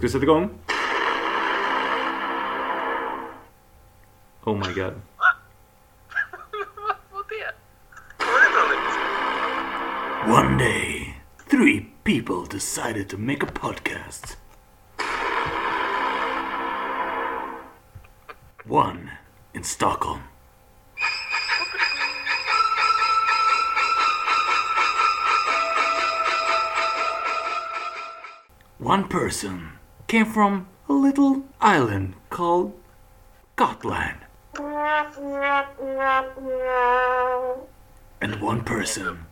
Ska vi sätta igång? Oh my god. Vad det? One day, three people decided to make a podcast. One in Stockholm. One person came from a little island called Gotland. And one person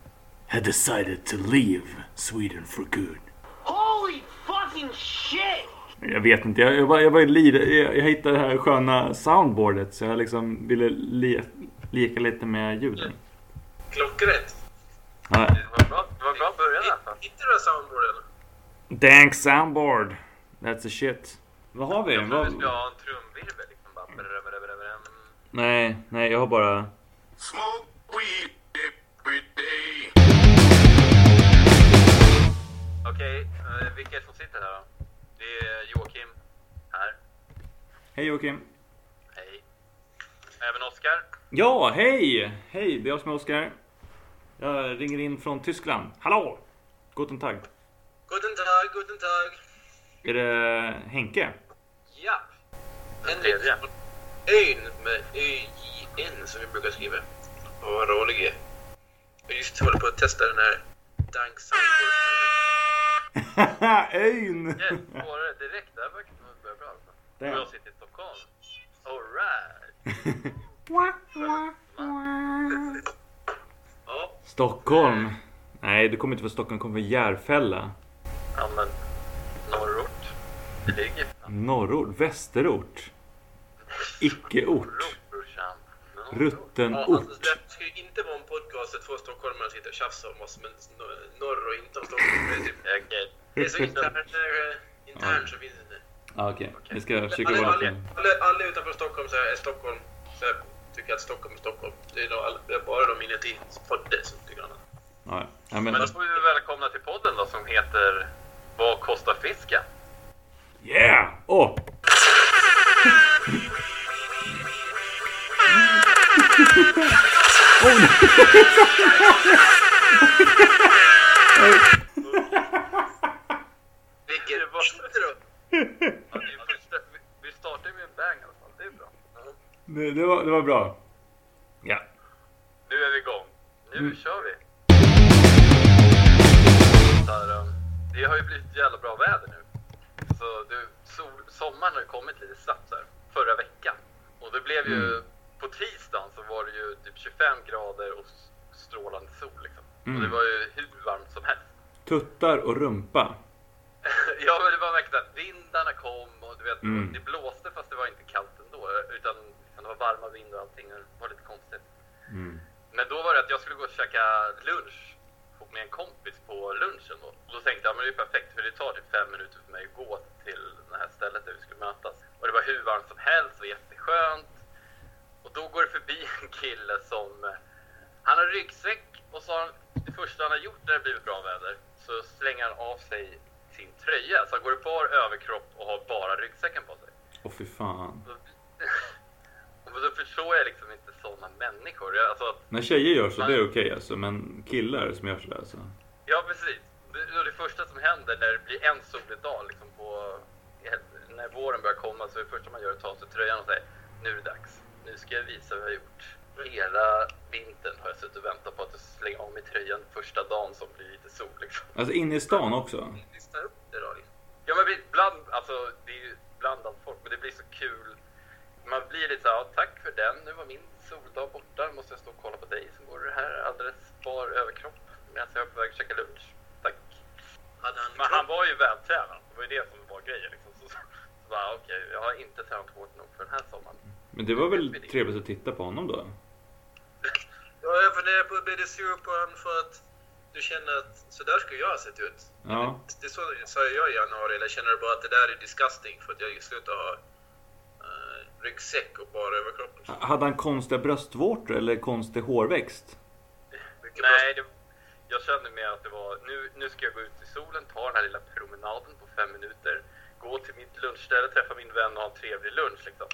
had decided to leave Sweden for good. Holy fucking shit! Jag vet inte, jag, jag, bara, jag, bara lirade, jag, jag hittade det här sköna soundboardet så jag liksom ville le, leka lite med ljuden. Klockrätt. Ja. Det var bra, bra början i alla fall. Hittade du det här soundboardet? Dank soundboard. That's the shit. Vad har vi? Jag tror vi ska ha en trumvirvel liksom. Nej, nej, jag har bara... Smoke weed every day. Okej, eh, vilka är det som sitter här då? Det är Joakim här. Hej Joakim. Hej. Även Oskar. Ja, hej! Hej, det är jag som är Oskar. Jag ringer in från Tyskland. Hallå! Guten Tag. Guten Tag, guten Tag. Är det Henke? Ja. Den tredje. Ön med Ö-J-N som vi brukar skriva. Och vad rolig är. Jag just håller på att testa den här Dank Soundboard. Öjn! Yes, svårare direkt. Det som att det börjar bra alltså. Och Damn. jag sitter i Stockholm. Alright. Stockholm. Nej, du kommer inte från Stockholm, du kommer från Järfälla. Ja men. Det ligger fan. Norrort, västerort. Icke-ort. Norrort. Norrort. ja Ruttenort. alltså, det ska ju inte vara en podcast där två stockholmare sitter och tjafsar om oss, men no- norr och inte om Stockholm. Det är, typ, Okej. det är så internt, äh, internt så finns det inte. Ah, Okej, vi ska försöka Alla, vara alla, alla, alla utanför Stockholm så är Stockholm, så här, tycker att Stockholm är Stockholm. Det är, nog alla, det är bara de inuti podden som tycker annat. Ja, ja, men... Men då får vi väl välkomna till podden då som heter Vad kostar fisken? Yeah! Åh! Det var- intro! Ja, det är första, vi- vi startar med en bang i alla fall. Det är bra. Det, det, var, det var bra. Ja. Nu är vi igång. Nu Mm. kör vi. Här, um, det har ju blivit jävla bra väder nu. Så du, sol, sommaren har kommit lite snabbt här, förra veckan. Och det blev ju, Mm. på tisdagen så var det ju typ 25 grader och strålande sol liksom. Och Mm. det var ju hur varmt som helst. Tuttar och rumpa. ja men det var verkligen att vindarna kom och du vet, Mm. det blåste fast det var inte kallt ändå. Utan liksom, det var varma vindar och allting. och Det var lite konstigt. Mm. Men då var det att jag skulle gå och käka lunch med en kompis på lunchen då. Och då tänkte jag, men det är perfekt för det tar typ fem minuter för mig att gå till det här stället där vi skulle mötas. Och det var hur varmt som helst och jätteskönt. Och då går det förbi en kille som, eh, han har ryggsäck och så har han, det första han har gjort när det blivit bra väder så slänger han av sig sin tröja. Så han går i bar överkropp och har bara ryggsäcken på sig. Åh fy fan. Så- Och då förstår jag liksom inte sådana människor. Jag- Alltså, När tjejer gör så, det är okej alltså. Men killar som gör sådär alltså. Ja, precis. Det, det första som händer när det blir en solig dag, liksom på, när våren börjar komma, så är det första man gör att ta av sig tröjan och säga nu är det dags. Nu ska jag visa vad jag har gjort. Hela vintern har jag suttit och väntat på att slänga av mig tröjan första dagen som blir lite sol. Liksom. Alltså inne i stan också. Lista upp det då. liksom. Ja, men bland, alltså, det är ju blandat folk, men det blir så kul. Man blir lite så här, ja, tack för den. Nu var min soldag borta. Nu måste jag stå och kolla på dig som går det här alldeles bar överkropp medan jag är på väg att käka lunch. Tack. Hade han Men han var ju vältränad. Det var ju det som var grejen. Liksom. Så, så, så bara, okej, jag har inte tränat hårt nog för den här sommaren. Men det var väl trevligt att titta på honom då? Ja, jag funderar på, blir du sur på honom för att du känner att så där skulle jag ha sett ut? Ja. Det så sa jag i januari, eller känner du bara att det där är disgusting för att jag slutar ha uh, ryggsäck och bara överkropp? Hade han konstiga bröstvårtor eller konstig hårväxt? Nej, det, jag kände mer att det var, nu, nu ska jag gå ut i solen, ta den här lilla promenaden på fem minuter. gå till mitt lunchställe, träffa min vän och ha en trevlig lunch liksom.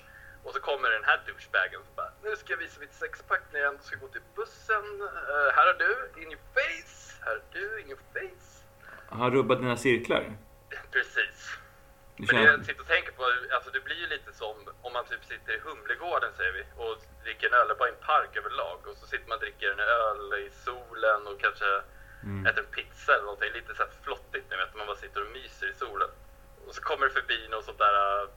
Och så kommer den här douchebagen som bara, nu ska jag visa mitt sexpack när jag ändå ska gå till bussen. Eh, här har du, in your face. Här har du, in your face. Han rubbat dina cirklar. Precis. Det Men det jag sitter och tänker på, alltså det blir ju lite som om man typ sitter i Humlegården säger vi och dricker en öl, eller bara i en park överlag och så sitter man och dricker en öl i solen och kanske Mm. äter en pizza eller någonting, lite så här flottigt ni vet, man bara sitter och myser i solen. Och så kommer det förbi någon sånt där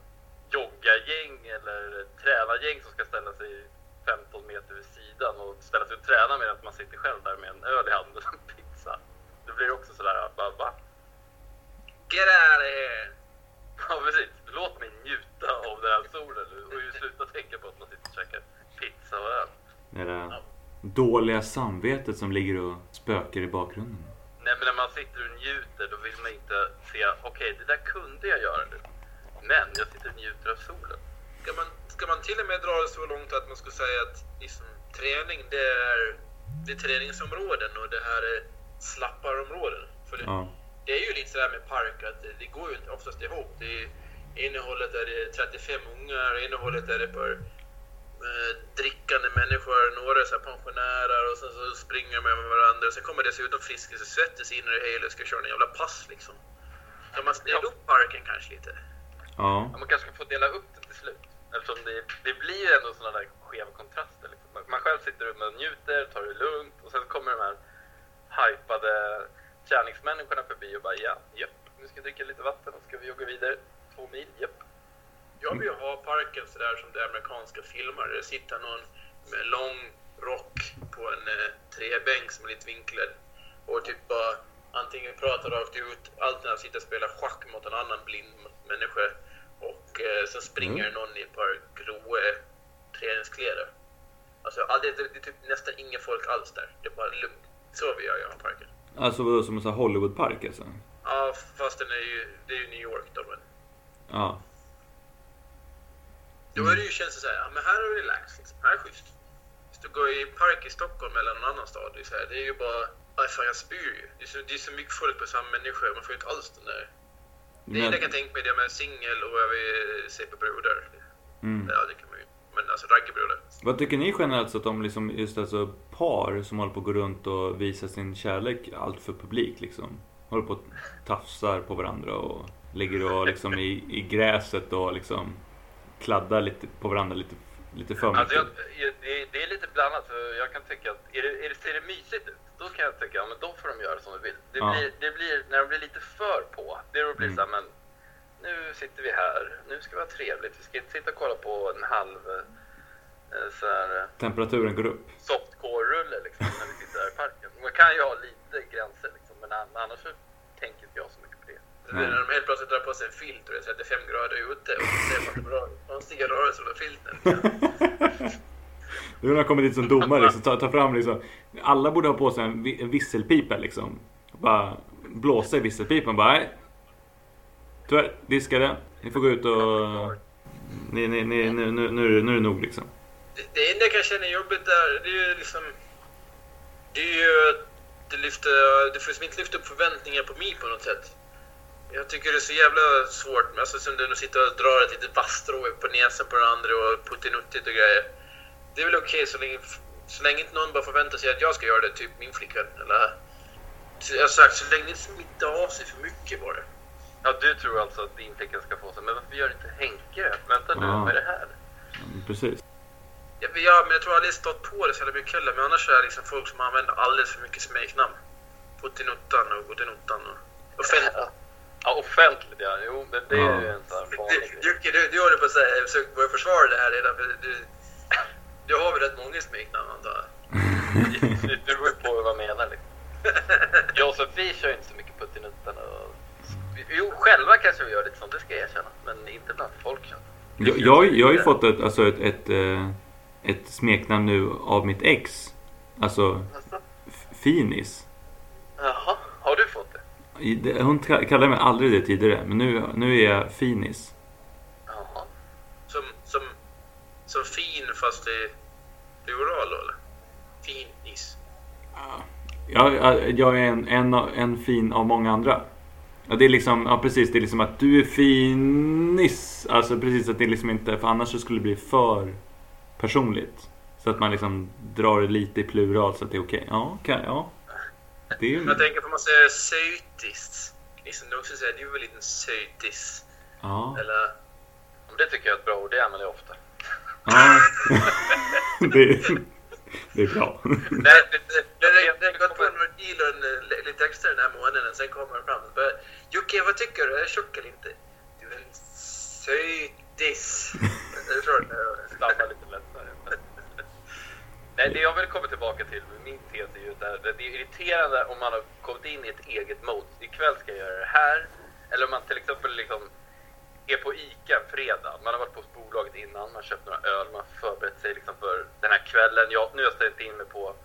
joggargäng eller tränargäng som ska ställa sig 15 meter vid sidan och ställa sig och träna medan man sitter själv där med en öl i handen och en pizza. Det blir också sådär, bara va? Get out of here! Ja precis, låt mig njuta av den här solen och sluta tänka på att man sitter och käkar pizza och öl. Det där dåliga samvetet som ligger och spökar i bakgrunden. Nej men när man sitter och njuter då vill man inte se, okej det där kunde jag göra nu. Men jag sitter och njuter av solen. Ska man, ska man till och med dra det så långt att man skulle säga att liksom, träning det är, det är träningsområden och det här är slapparområden? För det, Ja. det är ju lite sådär med park att det, det går ju inte oftast ihop. Det är, ena hållet är det 35 ungar, ena hållet är det för eh, drickande människor, några så här pensionärer och sen så springer med varandra. Sen kommer dessutom Friskis och Svettis in i det hela och ska köra en jävla pass liksom. Kan man dela upp parken kanske lite? Ja. Man kanske ska få dela upp det till slut. Eftersom det, det blir ju ändå sådana där skeva kontraster. Liksom. Man, man själv sitter och njuter, tar det lugnt och sen kommer de här hypade kärningsmänniskorna förbi och bara ja, japp, nu ska jag dricka lite vatten och ska vi jogga vidare två mil, japp. Jag vill ha parken sådär som det amerikanska filmer. Det sitter någon med lång rock på en eh, träbänk som är lite vinklad och typ bara antingen pratar rakt ut, alternativt sitter och spelar schack mot en annan blind människa och eh, sen springer Mm. någon i ett par gråa träningskläder. Alltså, all- det, det, är typ nästan inga folk alls där. Det är bara lugnt. Så vill jag göra parken. Alltså vadå, som en sån här Hollywoodpark alltså? Ja, fast den är ju, det är ju New York då. Men Ja. Då är det ju, känns det såhär, ja men här är det relax liksom. Här är schysst. Hvis du går i park i Stockholm eller någon annan stad, det är, så här, det är ju bara, aj fan jag spyr ju. Det är, så, det är så mycket folk på samma människa, man får ju inte alls den där. Det enda jag kan tänka mig det med singel och jag vill se på brudar. mm. Ja, det kan man ju. Men alltså raggarbrudar. Vad tycker ni generellt sett om liksom just alltså par som håller på att gå runt och visar sin kärlek allt för publik liksom? Håller på och tafsar på varandra och ligger och liksom i, i gräset och liksom kladdar lite på varandra lite, lite för mycket. Alltså jag, är lite blandat. För jag kan tycka att är det, är det, ser det mysigt ut, då kan jag tycka att ja, då får de göra som de vill. Det, Ja. blir, det blir, när de blir lite för på, det då blir Mm. så här, men nu sitter vi här, nu ska vi ha trevligt. Vi ska inte sitta och kolla på en halv eh, så här, eh, Temperaturen går upp. softcore-rulle liksom, när vi sitter här i parken. Man kan ju ha lite gränser liksom, men an- annars så tänker inte jag så mycket på det. Är när de helt plötsligt drar på sig en filt och det är 35 grader ute och så ser man hur bra konstiga rörelser av filten. Nu när jag kommit dit som domare liksom, ta, ta fram liksom, alla borde ha på sig en, vi- en visselpipa liksom. Bara blåsa i visselpipan bara, nej. Tyvärr, diskade. Ni får gå ut och... Ni, ni, ni, nu, nu, nu, är det- nu är det nog liksom. Det, det enda jag kan känna är jobbigt där, det är ju liksom... Det är ju att det lyfter... Det får liksom inte lyfta upp förväntningar på mig på något sätt. Jag tycker det är så jävla svårt, alltså som du sitter och drar ett litet vasstrå på näsan på den andra och puttinuttigt och grejer. Det är väl okej så länge, så länge inte någon bara förväntar sig att jag ska göra det, typ min flickvän. Eller, så jag har sagt, så länge det inte smittar av sig för mycket bara. Ja, du tror alltså att din flicka ska få sig, men varför gör inte Henke det? Vänta nu, Ja. vad är det här? Precis. Ja, men ja, men jag tror aldrig stått på det så jävla mycket heller. Men annars är det liksom folk som använder alldeles för mycket smeknamn. Puttinuttan och Guttinuttan och... Offentligt. Ja, offentligt ja. Jo, men det är Ja. ju en sån här vanlig grej. Jocke, du, du håller på att säga, jag försöker börja försvara det här redan. För du, du har väl rätt många smeknamn antar jag? Det beror ju på vad man menar liksom. Jag och Sofie kör inte så mycket puttinuttan och... Jo, själva kanske vi gör lite sånt, det ska jag erkänna. Men inte bland folk. Jag, jag, jag har ju fått ett, alltså ett, ett, eh, ett smeknamn nu av mitt ex. Alltså Alltså, Finis. Jaha, har du fått det? Hon ka- kallade mig aldrig det tidigare, men nu, nu är jag Finis. Jaha. Som, som, som fin fast i plural eller? Finis. Jag, jag är en, en, en fin av många andra. Ja, det är liksom, ja precis, det är liksom att du är finis. Alltså precis att det är liksom inte, för annars så skulle det bli för personligt. Så att man liksom drar det lite i plural så att det är okej. Ja, okej, ja. Det är ju... Jag tänker på man säger sötis. Liksom, de också säger du är väl en liten sötis. Ja. Eller... Det tycker jag är ett bra ord, det använder jag ofta. Ja. det, det är bra. Nej, det, det, det, det har gått på några kilon eh, lite extra den här månaden. Sen kommer det fram och bara Jocke, vad tycker du? Är jag tjock eller inte? Du är en sötis. Jag tror det. Stanna lite lättare. Nej, det jag vill komma tillbaka till, min tes är ju att det är irriterande om man har kommit in i ett eget mode. Ikväll ska jag göra det här. Eller om man till exempel liksom är på ICA en fredag. Man har varit på bolaget innan, man har köpt några öl, man har förberett sig liksom för den här kvällen. Jag, nu har jag ställt in mig på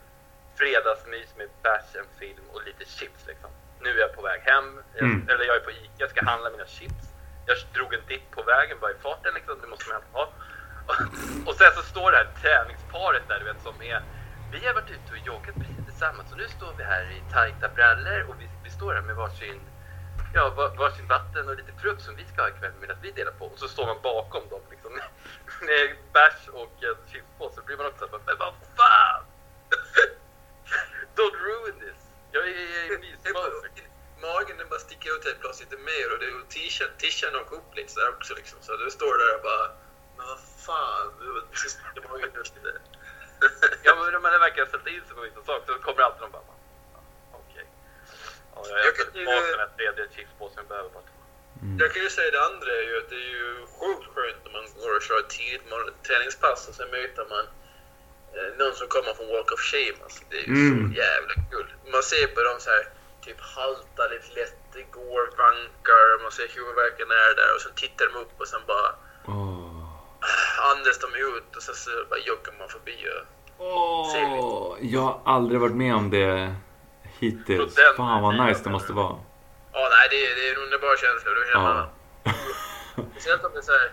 fredagsmys med bärs, en film och lite chips liksom. Nu är jag på väg hem, jag, Mm. eller jag är på ICA, jag ska handla mina chips. Jag drog en dipp på vägen bara i farten liksom, det måste man alltid ha. Och, och sen så står det här träningsparet där du vet som är Vi har varit ute och joggat precis tillsammans och nu står vi här i tajta brallor och vi, vi står här med varsin Ja, var- varsin vatten och lite frukt som vi ska ha ikväll medan vi delar på. Och så står man bakom dem liksom med bärs och en chipspåse. Så blir man också såhär, men vad fan! Don't ruin this! Jag är i mysmode. Magen den bara sticker ut helt plötsligt lite mer och det och t-shirten åker upp lite sådär också liksom. Så du står där och bara Men vad fan, du i magen just lite. Ja men när man verkar ha ställt in sig på vissa saker så kommer alltid de bara, "Ah, okej. Ja, jag har Jag kan den här tredje chipspåsen, jag behöver bara två. Jag kan ju säga det andra är ju att det är ju sjukt skönt när man går och kör tidigt morgon- träningspass och sen möter man eh, någon som kommer från Walk of Shame. Alltså, det är ju Mm. så jävla kul. Man ser på dem så här typ haltar lite lätt, det går, vankar, man ser huvudvärken är där och sen tittar de upp och sen bara Åh. andas de ut och sen så bara joggar man förbi och Åh, jag har aldrig varit med om det hittills. Så den- Fan vad nice det måste vara. Ja, nej, det är, det är en underbar känsla. Då känner man, Ja. speciellt om det är så här,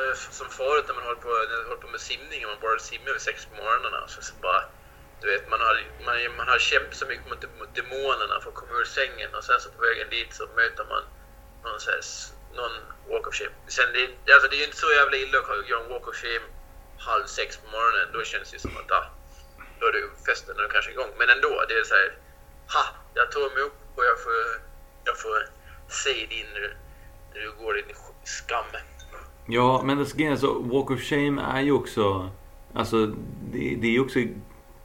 eh, som förut när man håller på, håller på med simning och man började simma vid sex på morgnarna. Så, så bara, du vet, man har, man, man har kämpat så mycket mot, mot demonerna för att komma ur sängen och sen så på vägen dit så möter man någon, så här, någon walk of shame. Sen det, alltså, det är ju inte så jävla illa att göra en walk of shame halv sex på morgonen. Då känns det som att ah, då är det festen är kanske igång. Men ändå, det är så här, ha, jag tog mig upp och jag får, jag får se din när du går in i skam. Ja, men det är så Walk of Shame är ju också... Alltså, det, det är ju också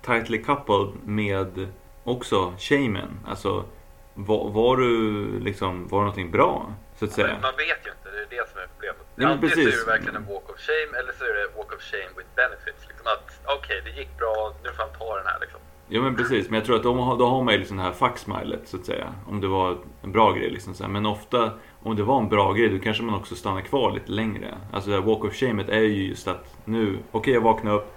tightly coupled med också shamen. Alltså, var, var du liksom, var någonting bra? Så att säga. Men man vet ju inte, det är det som är problemet. Men Antingen så precis. är det verkligen en walk of shame eller så är det walk of shame with benefits. Liksom att okej, det gick bra, nu får han ta den här liksom. Ja men precis, men jag tror att då, har- då har man ju liksom det här fucksmilet så att säga. Om det var en bra grej liksom. Så. Men ofta, om det var en bra grej, då kanske man också stannar kvar lite längre. Alltså det här walk of shamet är ju just att nu, okej jag vaknar upp,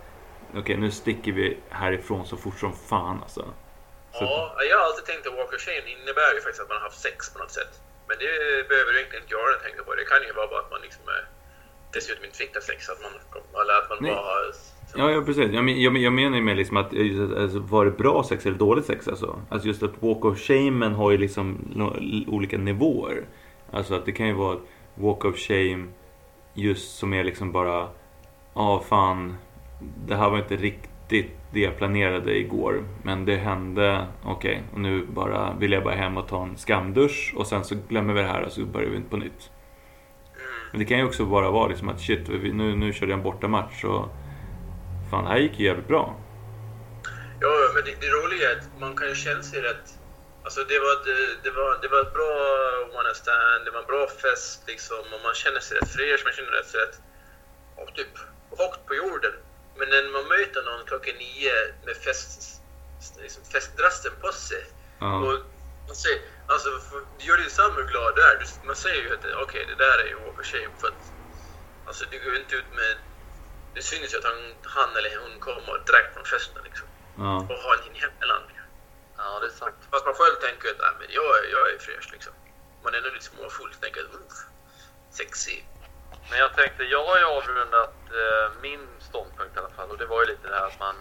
okej nu sticker vi härifrån så fort som fan alltså. Så- Ja, jag har alltid tänkt att walk of shame innebär ju faktiskt att man har haft sex på något sätt. Men det behöver du egentligen inte göra tänka på. Det kan ju vara bara att man liksom är, dessutom inte fick ha sex. Att man, eller att man Nej. bara. Ja, ja precis. Jag, men- jag, jag menar ju med liksom att eh, alltså, var det bra sex eller dåligt sex alltså? Alltså just att walk of shamen har ju liksom olika nivåer. Alltså att det kan ju vara walk of shame just som är liksom bara Ja fan Det här var inte riktigt det jag planerade igår Men det hände Okej och nu bara vill jag bara hem och ta en skamdusch och sen så glömmer vi det här och så börjar vi inte på nytt. Men det kan ju också bara vara liksom att shit nu, nu körde jag en bortamatch och Fan det här gick ju jävligt bra. Ja, men det, det roliga är att man kan ju känna sig rätt... Alltså det var, det, det var, det var ett bra one stand, det var en bra fest liksom och man känner sig rätt fräsch, man känner rätt, rätt och typ högt på jorden. Men när man möter någon klockan nio med fest, liksom festdrasten på sig Ja. och man säger, alltså, gör dig samma glad där. Man säger ju att okej, det där är ju walk of shame för att alltså, du går ju inte ut med... Det syns ju att han, han eller hon kommer direkt från festen liksom Ja. och har en hemlandning. Ja, det är sant. Fast man själv tänker att nej, men jag, är- jag är fräsch liksom. Man är ändå lite småfull och tänker att "Uff, sexy. Men jag tänkte, jag har ju avrundat eh, min ståndpunkt i alla fall och det var ju lite det här att man,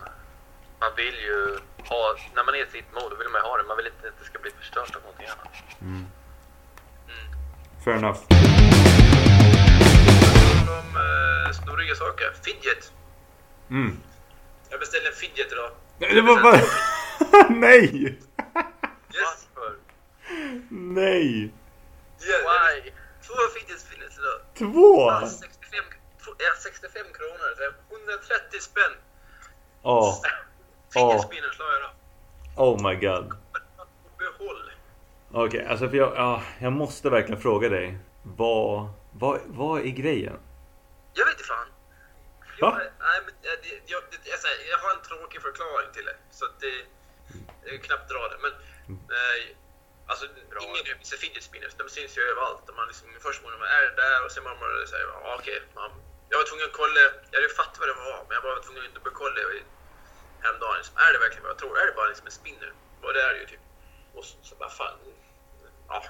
man vill ju ha, när man är i sitt mod, då vill man ju ha det. Man vill inte att det ska bli förstört av någonting annat. Mm. fair enough. Om eh, snurriga saker. Fidget. Mm. Jag beställde en fidget idag. Det var bara... Nej! Yes. Varför? Nej! Yeah, Why? Två fidget spinners idag. Två! Ja, 65, två- ja, 65 kronor. så 130 spänn. Ja. spinners jag då. oh my god. Behåll. Okej, alltså för jag, ja, jag måste verkligen fråga dig. Vad, vad, vad är grejen? Jag vet inte fan. Va? Jag, nej, men, jag, jag, jag, jag har en tråkig förklaring till det. Så att det, jag kan knappt dra det. Men eh, alltså, ingen är så fidget. De syns ju överallt. Man liksom, först var man är det där och sen var man och säger ja, okej. man, jag var tvungen att kolla. Jag hade ju fattat vad det var. Men jag var tvungen att dubbelkolla häromdagen. Liksom, är det verkligen vad jag tror? Är det bara liksom en spinner? Och det är det ju typ. Och så, så bara fan. Ja,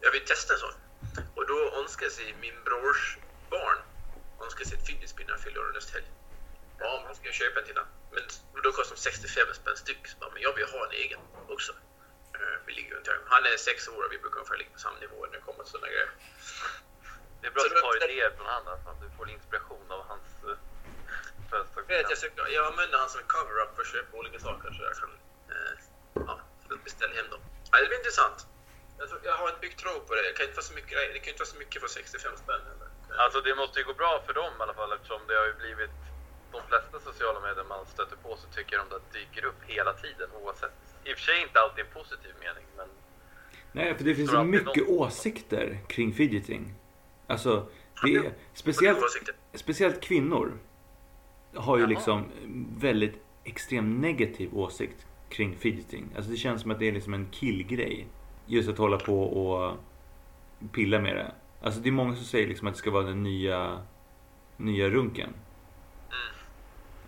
jag vill testa en sån. Och då önskade sig min brors barn önskade sig ett fidget spinner fyllde år nästa helg. Ja, man ska köpa en till honom. Men då kostar de 65 spänn styck. Så bara, men jag vill ha en egen också. Eh, Vi ligger runt här. Han är sex år och vi brukar ungefär ligga på samma nivå när det kommer till sådana grejer. Det är bra Så att du tar idéer från honom, att du får inspiration av hans Jag, vet, jag, söker, jag använder han som en cover-up för att köpa olika saker så jag kan eh, ja, beställa hem dem. Ja, det blir intressant. Jag, tror, jag har inte byggt tro på det. Det kan inte vara så mycket, det kan inte vara så mycket för 65 spänn. Eller? Alltså det måste ju gå bra för dem i alla fall eftersom det har ju blivit de flesta sociala medier man stöter på så tycker jag de där dyker upp hela tiden oavsett. I och för sig inte alltid i en positiv mening men Nej, för det finns så mycket någon- åsikter kring fidgeting. Alltså, det är speciellt, speciellt kvinnor har ju Jaha. liksom väldigt extremt negativ åsikt kring fidgeting. Alltså det känns som att det är liksom en killgrej. Just att hålla på och pilla med det. Alltså det är många som säger liksom att det ska vara den nya, nya runken.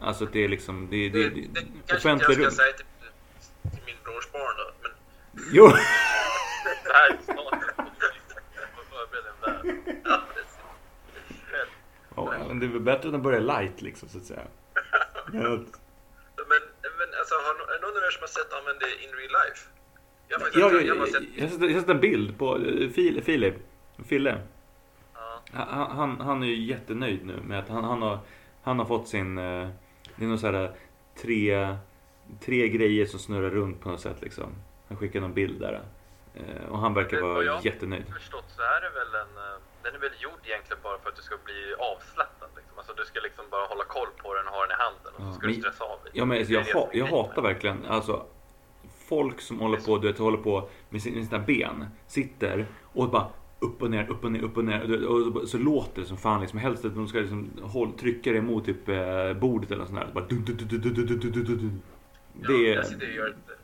Alltså att det är liksom, det det, Det, det, det, kanske inte jag ska runk. säga till, till min brors barn då. Men Jo! det här är snart Jag får förbereda den där. ja, det, Ja, men det är väl bättre än att börja light liksom så att säga. Men, men alltså, har, är någon av er som har sett använda det in real life? Jag har faktiskt Ja, jag, har sett jag, jag en bild på eh, Fil- Filip, Fille. Ja. Han, han, han är ju jättenöjd nu med att han, han, har, han har fått sin... eh, Det är nog så här eh, tre, tre grejer som snurrar runt på något sätt liksom. Han skickar någon bild där. Och han verkar vara jättenöjd. förstått så är det väl en den är väl gjord egentligen bara för att du ska bli avslappnad. Liksom. Alltså, du ska liksom bara hålla koll på den och ha den i handen och så ska ja, du stressa av lite. Ja, men, jag, ha, jag hatar verkligen alltså, folk som håller på, du vet, håller på med sina ben, sitter och bara upp och ner, upp och ner, upp och ner. Och så låter det som fan. Liksom. Helst att de ska liksom håll, trycka det mot typ, bordet eller sånt där. Bara dun, dun, dun, dun, dun, dun, dun. Det. Ja, jag sitter och gör ett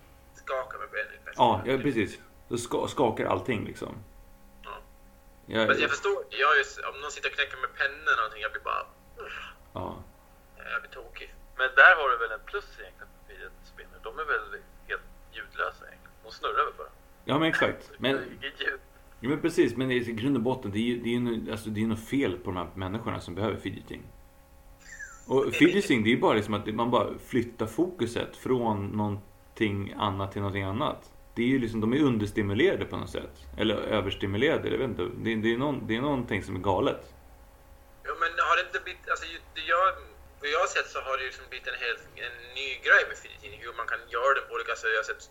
skakar med benen. Ja, ja, precis. Då ska, skakar allting liksom. Ja. Jag, Men jag förstår, jag är, om någon sitter och knäcker med pennan eller någonting, jag blir bara... ja. Jag blir tokig. Men där har du väl en plus egentligen på fidget spinner. De är väl helt ljudlösa egentligen. De snurrar väl bara. ja, men exakt. Men, ja, men precis, men i grund och botten, det är ju det är ju nå- alltså, det är något fel på de här människorna som behöver fidgeting. Och fidgeting, det är ju bara liksom att man bara flyttar fokuset från någonting annat till någonting annat. Det är ju liksom, de är understimulerade på något sätt. Eller överstimulerade, jag vet inte. Det, det, är, någon, det är någonting som är galet. Ja, men har det inte blivit... Alltså, det jag, vad jag har sett så har det liksom blivit en helt en ny grej med fritidning. Hur man kan göra den på olika... sätt. jag har sett...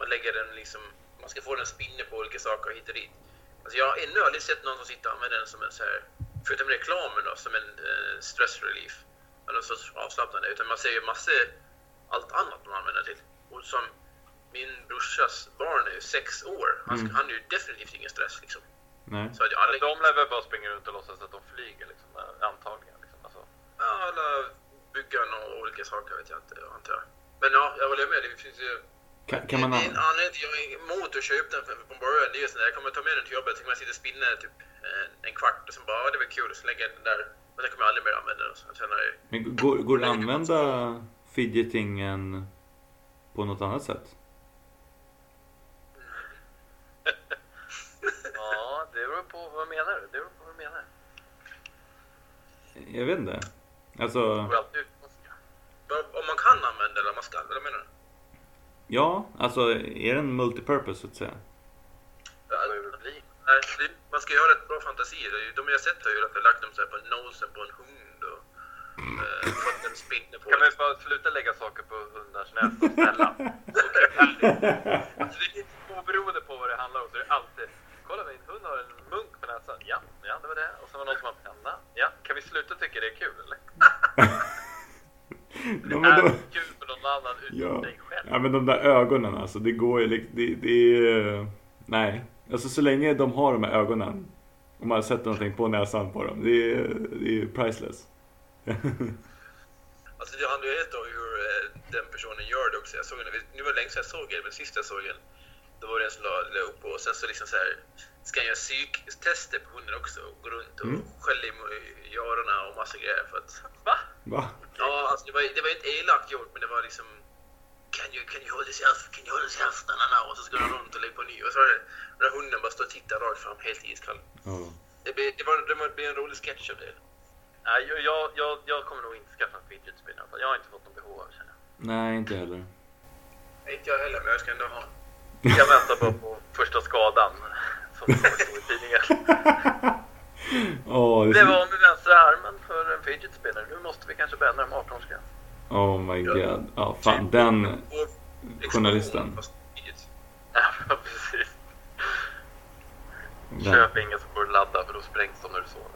Man lägger den liksom... Man ska få den att spinna på olika saker hit och dit. Alltså, jag har ännu aldrig sett någon som sitter och använder den som en så här... Förutom reklamen då, som en eh, stress relief. Eller någon sorts avslappnande. Utan man ser ju massor... Allt annat man använder det till. Och som min brorsas barn är ju sex år. Han, Mm. han är ju definitivt ingen stress liksom. Nej. Så att alla, De lär väl bara springa runt och låtsas att de flyger liksom. Antagligen. Liksom. Alltså, Ja, alla bygga och olika saker vet jag inte, antar jag. Men ja, jag håller med. Det finns ju... Kan, kan man det är en anledning till jag är emot att köpa den från början. Det är ju sån där, jag kommer ta med den till jobbet, så kommer jag sitta och spinna typ en, en kvart och sen bara, ja det var kul, och så lägger jag den där. Och sen kommer jag aldrig mer använda den. Så jag känner, Men går, går det att använda fidgetingen på något annat sätt? ja, det beror på vad menar du? Det beror på vad du menar. Jag vet inte. Alltså, om man kan använda den, om man ska, eller vad menar du? ja, alltså är den multipurpose så att säga? Ja, det man ska ju ha rätt bra fantasi. Det är ju- De jag sett har ju lagt dem så på nosen på en hund och eh, fått en spinner på Kan vi bara sluta lägga saker på hundars näsor, snälla? Alltså, det är oberoende på vad det handlar om så är det alltid Kolla min hund har en munk på näsan. Ja, ja det var det. Och så var det någon som har en penna. Ja, kan vi sluta tycka det är kul eller? Ja, är men det då, kul för någon annan utom ja. dig själv? ja men de där ögonen alltså, det går ju liksom, det, det är... Nej. Alltså så länge de har de här ögonen och man sätter någonting på näsan på dem, det är, det är priceless. Alltså det handlar ju helt om hur eh, den personen gör det också. Jag såg den, nu var det länge sedan jag såg den, men sist jag såg den då var det en som la, la upp och sen så liksom så här ska han göra psyktester på hunden också och gå runt och Mm. skälla i, i öronen och massa grejer för att Va? Va? Ja, alltså det var, det var inte elakt gjort, men det var liksom... Kan you, can you hold his hand, can you hold his hand, na, na, och så skulle han runt och lägga på ny. Och så den där hunden bara stå och titta rakt fram, helt iskall. Ja. Det blev, det var, det var, det blev en rolig sketch av det. Nej, jag, jag, jag, jag kommer nog inte skaffa en fidget spinner. för Jag har inte fått någon behov av det känner. Nej, inte heller. Inte jag heller, men jag ska ändå ha. Jag väntar bara på första skadan. Som det kommer stå i tidningen. Åh, det Det var med vänstra armen för en fidget spinner. Nu måste vi kanske bäddra om 18-årsgräns. Oh my god. Ja, fan den... Journalisten. Ja, precis. den Köp inga som går att ladda för då sprängs de när du sover.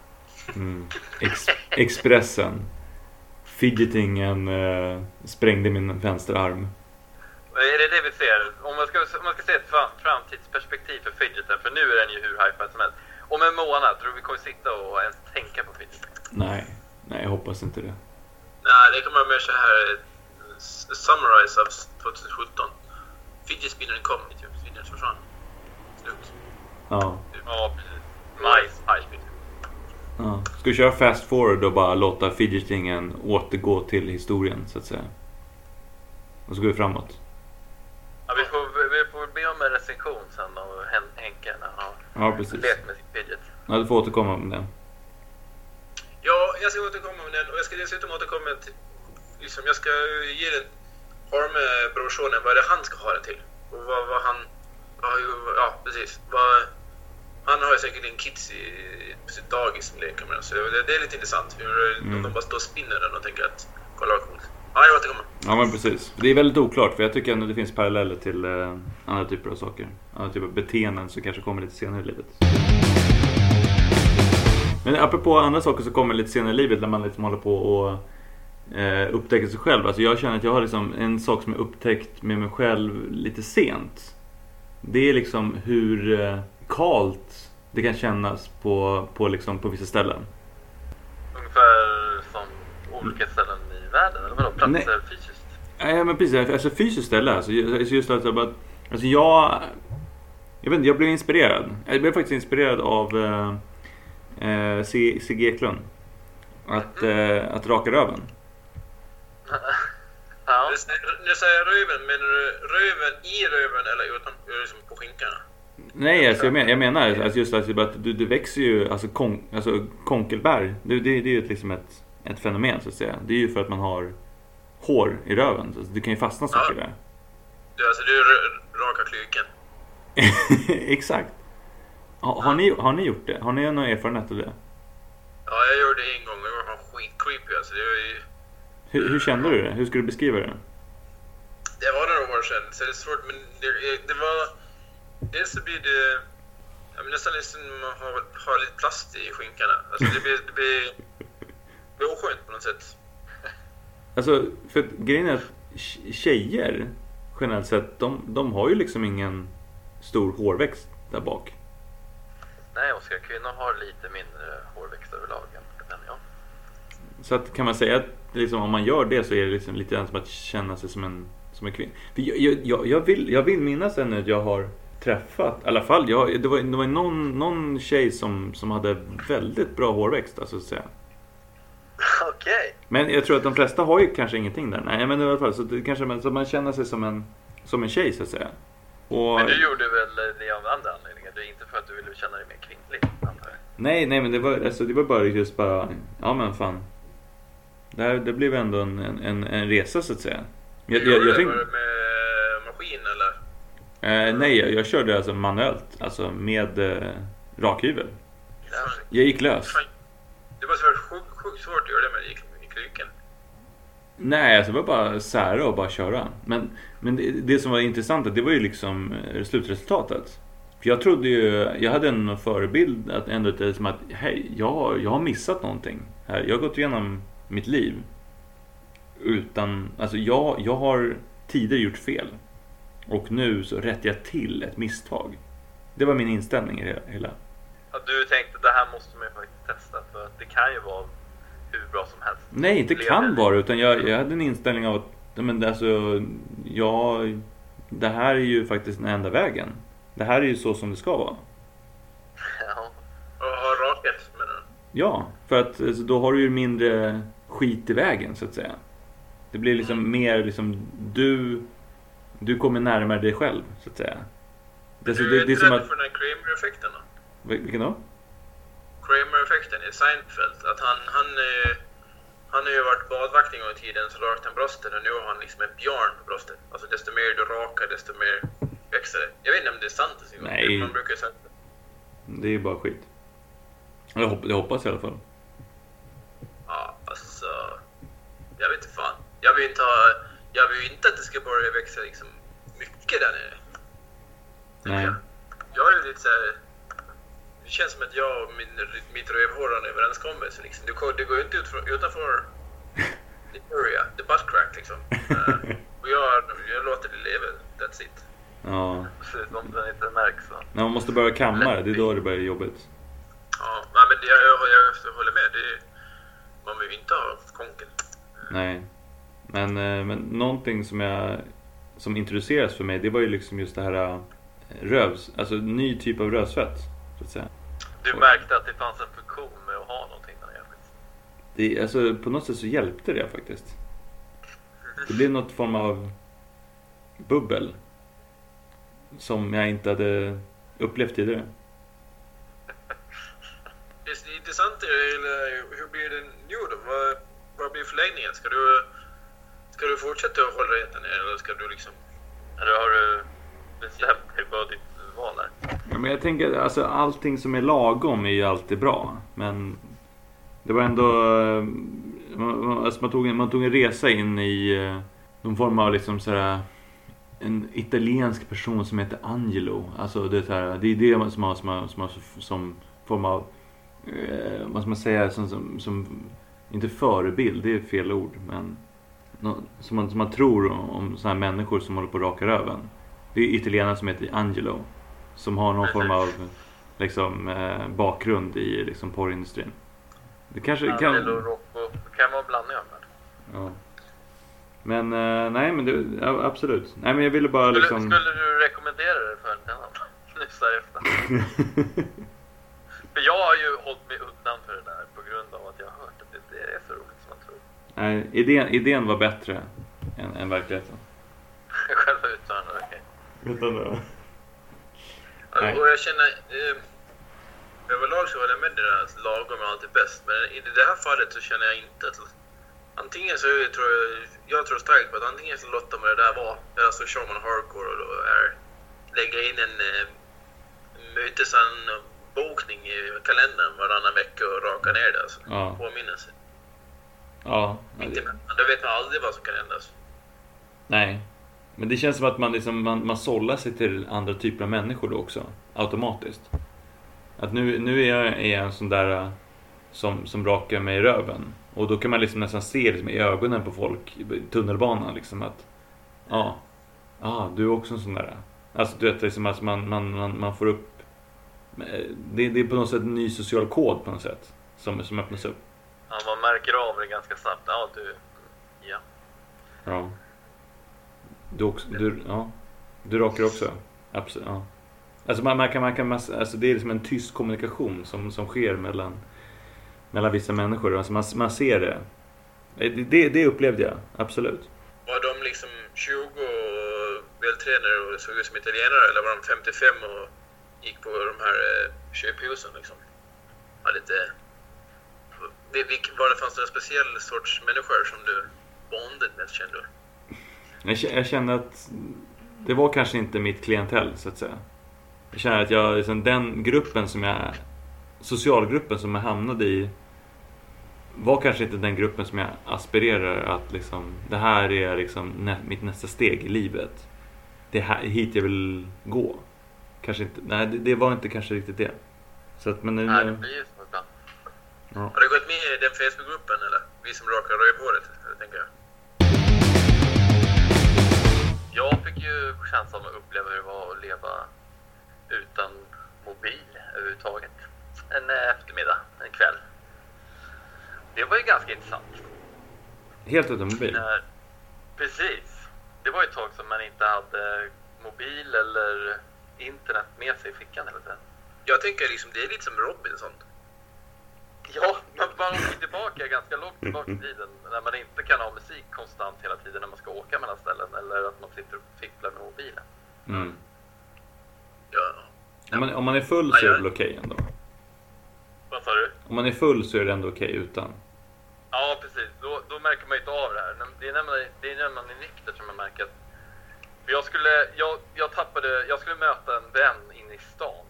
mm, ex, Expressen. Fidgetingen eh, sprängde min vänstra arm. Är det det vi ser? Om man ska, om man ska se ett fram- framtidsperspektiv för fidgeten, för nu är den ju hur hypad som helst. Om en månad, tror du vi kommer sitta och ens tänka på fidgeten? Nej, nej jag hoppas inte det. Nej, det kan vara mer så här... eh, Summarize av 2017. Fidget spinnern kom, typ. Spinnern försvann. Slut. Ja. Ja, majs. ja. Ska vi köra fast forward och bara låta fidgetingen återgå till historien så att säga? Och så går vi framåt. Ja, vi får, vi får be om en recension sen av Hen- Henke när han har Ja, precis. lekt med sin fidget. Ja, du får återkomma med det. Ja, jag ska återkomma med ska dessutom återkomma till... Liksom, jag ska ge den Harme-brorsonen vad det är han ska ha den till. Och vad, vad han... Vad, ja, precis. Vad, han har ju säkert en kids i, på sitt dagis som leker med den. Så det, det är lite intressant. Hur Mm. de bara står och spinner den och tänker att kolla vad coolt. Ja, jag återkommer. Ja, men precis. Det är väldigt oklart för jag tycker ändå det finns paralleller till eh, andra typer av saker. Andra typer av beteenden som kanske kommer lite senare i livet. Men apropå andra saker som kommer lite senare i livet när man liksom håller på och eh, upptäcker sig själv. Alltså jag känner att jag har liksom en sak som jag upptäckt med mig själv lite sent. Det är liksom hur eh, kalt det kan kännas på, på, liksom, på vissa ställen. Ungefär som olika ställen i världen, eller vadå? Platser Nej. fysiskt? Nej men precis, alltså fysiskt ställe. Alltså, alltså just att jag bara, alltså jag... Jag vet inte, jag blev inspirerad. Jag blev faktiskt inspirerad av eh, eh, C- Sigge Eklund. Att, eh, att raka röven. Ja. Nu säger- Nu säger jag röven, menar du röven i röven eller utan, liksom på skinkorna? Nej, alltså jag, men, jag menar alltså just att, att du, du växer ju, alltså, kon, alltså konkelbär, det, det, det är ju ett, liksom ett, ett fenomen så att säga. Det är ju för att man har hår i röven. Så det kan ju fastna saker där. Du, alltså du rakar klyken. Exakt. Ha, har, ni, har ni gjort det? Har ni någon erfarenhet av det? Ja, jag gjorde det en gång och det var skitcreepy alltså. Det var ju... Hur, hur kände du det? Hur skulle du beskriva det? Det var några år sedan, så det är svårt. Men det, det var... Dels så blir det... Ja, men nästan liksom man har, har lite plast i skinkorna. Alltså det blir, det blir, det blir oskönt på något sätt. Alltså, för grejen är att tj- tjejer generellt sett, de, de har ju liksom ingen stor hårväxt där bak. Nej, Oskar, kvinnor har lite mindre hårväxt överlag än jag. Så att kan man säga att liksom, om man gör det så är det liksom lite grann som att känna sig som en, som en kvinna. För jag, jag, jag, vill, jag vill minnas ännu att jag har träffat, i alla fall, jag, det var, det var någon, någon tjej som, som hade väldigt bra hårväxt, alltså, så att säga. Okej. Men jag tror att de flesta har ju kanske ingenting där. Nej, men i alla fall så, det kanske man, så man känner sig som en, som en tjej så att säga. Och, Men du gjorde väl det av andra anledningar? Är inte för att du ville känna dig mer kvinnlig, antar jag? Nej, nej men det var, alltså, det var bara just bara, ja men fan. Det, här, det blev ändå en, en, en resa så att säga. Jag, jag, jag du? tänkte, Var det med maskin eller? eh, nej, jag, jag körde alltså manuellt. Alltså med, eh, rakhyvel. Jag gick lös. Det måste varit sjukt, sjukt svårt att göra det med i, i kryken. Nej, alltså det var bara sära och bara köra. Men, men det, det som var intressant, det var ju liksom eh, slutresultatet. För jag trodde ju, jag hade en förebild att ändå är som att, hej, jag, jag har missat någonting här. Jag har gått igenom mitt liv utan, alltså jag, jag har tidigare gjort fel. Och nu så rättar jag till ett misstag. Det var min inställning i det hela. Att du tänkte det här måste man ju faktiskt testa för att det kan ju vara hur bra som helst. Nej, inte kan vara utan jag, jag hade en inställning av att ja, men alltså, ja, det här är ju faktiskt den enda vägen. Det här är ju så som det ska vara. Ja. Och har rakat menar du? Ja, för att alltså, då har du ju mindre skit i vägen så att säga. Det blir liksom mer liksom du, du kommer närmare dig själv så att säga. Det, du det, är det är inte rädd att, för den Kramer-effekten då? Vil- vilken då? Kramer-effekten i Seinfeld. Att han, han, eh, han har ju varit badvakt en gång i tiden så rakade han bröstet och nu har han liksom en björn på bröstet. Alltså desto mer du rakar desto mer växer det. Jag vet inte om det är sant gång. Nej. Man brukar säga Det är bara skit. Jag, hopp, jag hoppas i alla fall. Ja, alltså... Jag vet inte fan. Jag vill inte ha... Jag vill inte att det ska börja växa liksom mycket där nere. Nej. Jag, jag är lite såhär... Det känns som att jag och min, mitt rövhår har en överenskommelse liksom. Det det går ju inte ut från, utanför the area, the butt crack liksom. Eh, och jag, jag låter det leva, that's it. Ja. Precis, om den inte märks så. När man måste börja kamma det, det är då det börjar jobbigt. Ja, nej, men det, jag, jag, jag håller med. Det, man vill ju inte ha konken. Nej. Men, eh, men någonting som jag som introduceras för mig det var ju liksom just det här eh, rövs, alltså ny typ av rövsvett. Så att säga. Du märkte att det fanns en funktion med att ha någonting där faktiskt. Det, alltså, på något sätt så hjälpte det faktiskt. Det blev något form av bubbel. Som jag inte hade upplevt tidigare. Det är intressant är hur blir det nu då? Vad, vad blir förlängningen? Ska du, ska du fortsätta att hålla dig nere eller ska du liksom... Eller har du bestämt dig för ditt val här? Ja, men jag tänker alltså allting som är lagom är ju alltid bra. Men det var ändå... eh, Alltså man, tog en, man tog en resa in i eh, någon form av liksom sådär, en italiensk person som heter Angelo. Alltså det, här, det är det som har som, har, som, har, som form av... Eh, vad ska man säga? Som, som, som, inte förebild, det är fel ord. Men som, man, som man tror om, om sådana här människor som håller på att raka röven. Det är italienare som heter Angelo. Som har någon form av liksom, eh, bakgrund i liksom, porrindustrin. Det kanske Angelo kan... Rocco. Kan vara blandning av. Ja. Men eh, nej, men det, ja, absolut. Nej, men jag ville bara Skulle, liksom... skulle du rekommendera det för en annan? Nu så efter. För jag har ju hållit mig undan för det där på grund av att jag har hört att det inte är så roligt som man tror. nej, idén, idén var bättre än, än verkligheten. Själva uttalandet, okej. Det. Alltså, och jag känner... Eh, överlag så håller jag med det där lagom är alltid bäst. Men i det här fallet så känner jag inte att... Antingen så tror jag... Jag tror starkt på att antingen så låter man det där vara. Eller så kör man hardcore och då är... Lägga in en eh, mötesanbokning i kalendern varannan vecka och raka ner det alltså. Ja. Påminnelse. Ja. Inte, men då vet man aldrig vad som kan hända. Alltså. Nej. Men det känns som att man, liksom, man, man sållar sig till andra typer av människor då också. Automatiskt. Att nu, nu är jag, är jag en sån där äh, som, som rakar mig i röven. Och då kan man liksom nästan se liksom, i ögonen på folk i tunnelbanan liksom att Ja, ah, du är också en sån där. Alltså du vet liksom att man, man, man, man får upp eh, det, det är på något sätt en ny social kod på något sätt. Som, som öppnas upp. Ja, man märker av det ganska snabbt. Ja, du... Ja. Ja. Du också, du, ja. Du rakar också? Absolut, ja. Alltså man, man kan, man kan, alltså det är liksom en tyst kommunikation som, som sker mellan, mellan vissa människor. Alltså man, man ser det. Eh, det. Det, det upplevde jag, absolut. Var de liksom 20 och vältränade och såg ut som italienare eller var de 55 och gick på de här eh, köphusen liksom? Var lite... Var det fanns det en speciell sorts människor som du bondade med kände du? Jag kände att det var kanske inte mitt klientell så att säga. Jag känner att jag, liksom, den gruppen som jag, socialgruppen som jag hamnade i var kanske inte den gruppen som jag aspirerar att liksom, det här är liksom nä, mitt nästa steg i livet. Det är här, hit jag vill gå. Kanske inte, nej det, det var inte kanske riktigt det. Så att, men nu, Nej, det blir ju så ibland. Har du gått med i den Facebookgruppen eller? Vi som rakar rövhåret, eller tänker jag. Jag fick ju av att uppleva hur det var att leva utan mobil överhuvudtaget. En eh, eftermiddag, en kväll. Det var ju ganska intressant. helt utan mobil. När, precis. Det var ju ett tag som man inte hade mobil eller internet med sig i fickan hela tiden. Jag tänker liksom, det är lite som Robinson. Ja, men man åker tillbaka ganska långt tillbaka i tiden när man inte kan ha musik konstant hela tiden när man ska åka mellan ställen eller att man sitter och fipplar med mobilen. Mm. Ja. Om, man, om man är full så är det väl okej ändå. Vad sa du? Om man är full så är det ändå okej utan. Ja, precis. Då, då märker man ju inte av det här. Det är när man, det är, när man är nykter som man märker att... För jag skulle, jag, jag tappade, jag skulle möta en vän inne i stan.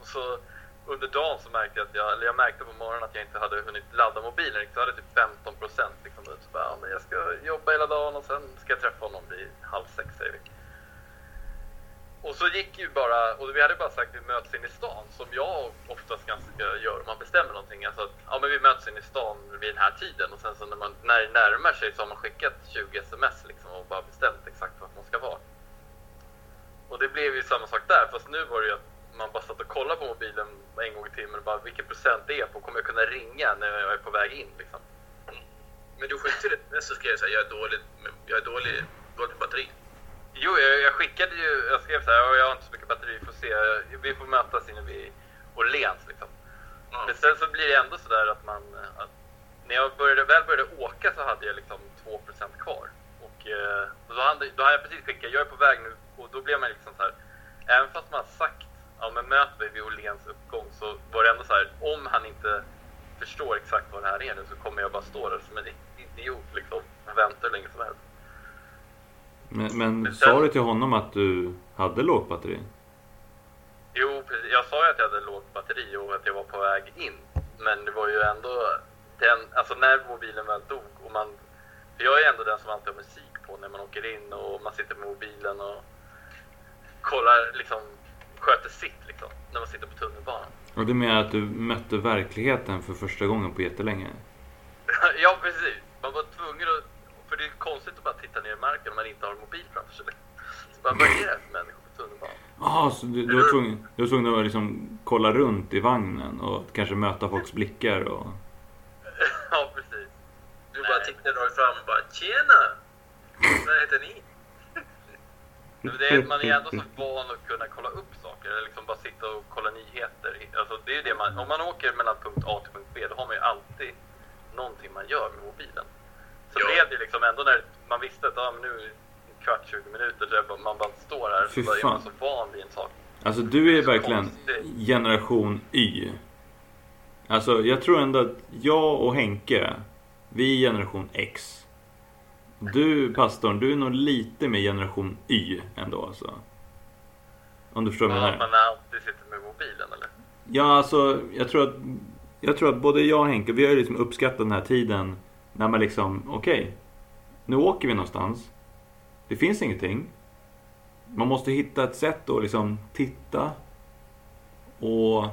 Och så under dagen så märkte jag att jag, eller jag märkte på morgonen att jag inte hade hunnit ladda mobilen. Jag hade typ 15 procent liksom. Så bara, ja, men jag ska jobba hela dagen och sen ska jag träffa honom vid halv sex säger vi. Och så gick ju bara, och vi hade bara sagt att vi möts in i stan som jag oftast ganska gör. Man bestämmer någonting, alltså att ja, men vi möts in i stan vid den här tiden och sen så när, man, när det närmar sig så har man skickat 20 sms liksom och bara bestämt exakt vart man ska vara. Och det blev ju samma sak där, fast nu var det ju att man bara satt och kollade på mobilen en gång i timmen och bara vilken procent det är på, kommer jag kunna ringa när jag är på väg in liksom? Men du skickade ett sms och skrev såhär, jag är dålig, jag är dålig, dålig på batteri. Jo, jag, jag skickade ju, jag skrev så här, "Ja, jag har inte så mycket batteri, vi får se, vi får mötas inne vid Åhléns liksom. Ja. Men sen så blir det ändå sådär att man, att när jag började, väl började åka så hade jag liksom 2% kvar. Och eh, då, hade, då hade jag precis skickat, jag är på väg nu, och då blev man liksom så här, även fast man sagt, ja men möt mig vid Åhléns uppgång, så var det ändå så här, om han inte förstår exakt vad det här är nu så kommer jag bara stå där som en idiot liksom, och vänta hur länge som helst. Men, men Men sa du till honom att du hade lågt batteri? Jo, precis. Jag sa ju att jag hade lågt batteri och att jag var på väg in. Men det var ju ändå den, alltså när mobilen väl dog och man, för jag är ändå den som alltid har musik på när man åker in och man sitter med mobilen och kollar liksom, sköter sitt liksom, när man sitter på tunnelbanan. Och du menar att du mötte verkligheten för första gången på jättelänge? ja, precis. Man var tvungen att, det är konstigt att bara titta ner i marken om man inte har en mobil framför sig. Så bara, vad är det för människor på tunnelbanan? Jaha, så du, du, var tvungen, du var tvungen att liksom kolla runt i vagnen och kanske möta folks blickar och... ja, precis. Du bara tittade rakt fram och bara, tjena! Vad heter ni? Det är, man är ändå så van att kunna kolla upp saker, eller liksom bara sitta och kolla nyheter. Alltså det är det man, om man åker mellan punkt A till punkt B, då har man ju alltid någonting man gör med mobilen. Så Ja. blev det liksom ändå när man visste att ah, men nu är kvart, 20 minuter, där man bara står här, Fy så är man så van vid en sak. Alltså du är Så verkligen konstigt. generation Y. Alltså jag tror ändå att jag och Henke, vi är generation X. Du pastorn, du är nog lite mer generation Y ändå alltså. Om du förstår vad jag Ja, menar. man alltid sitter med mobilen eller? Ja, alltså jag tror att jag tror att både jag och Henke, vi har ju liksom uppskattat den här tiden när man liksom, okej, nu åker vi någonstans. Det finns ingenting. Man måste hitta ett sätt att liksom titta och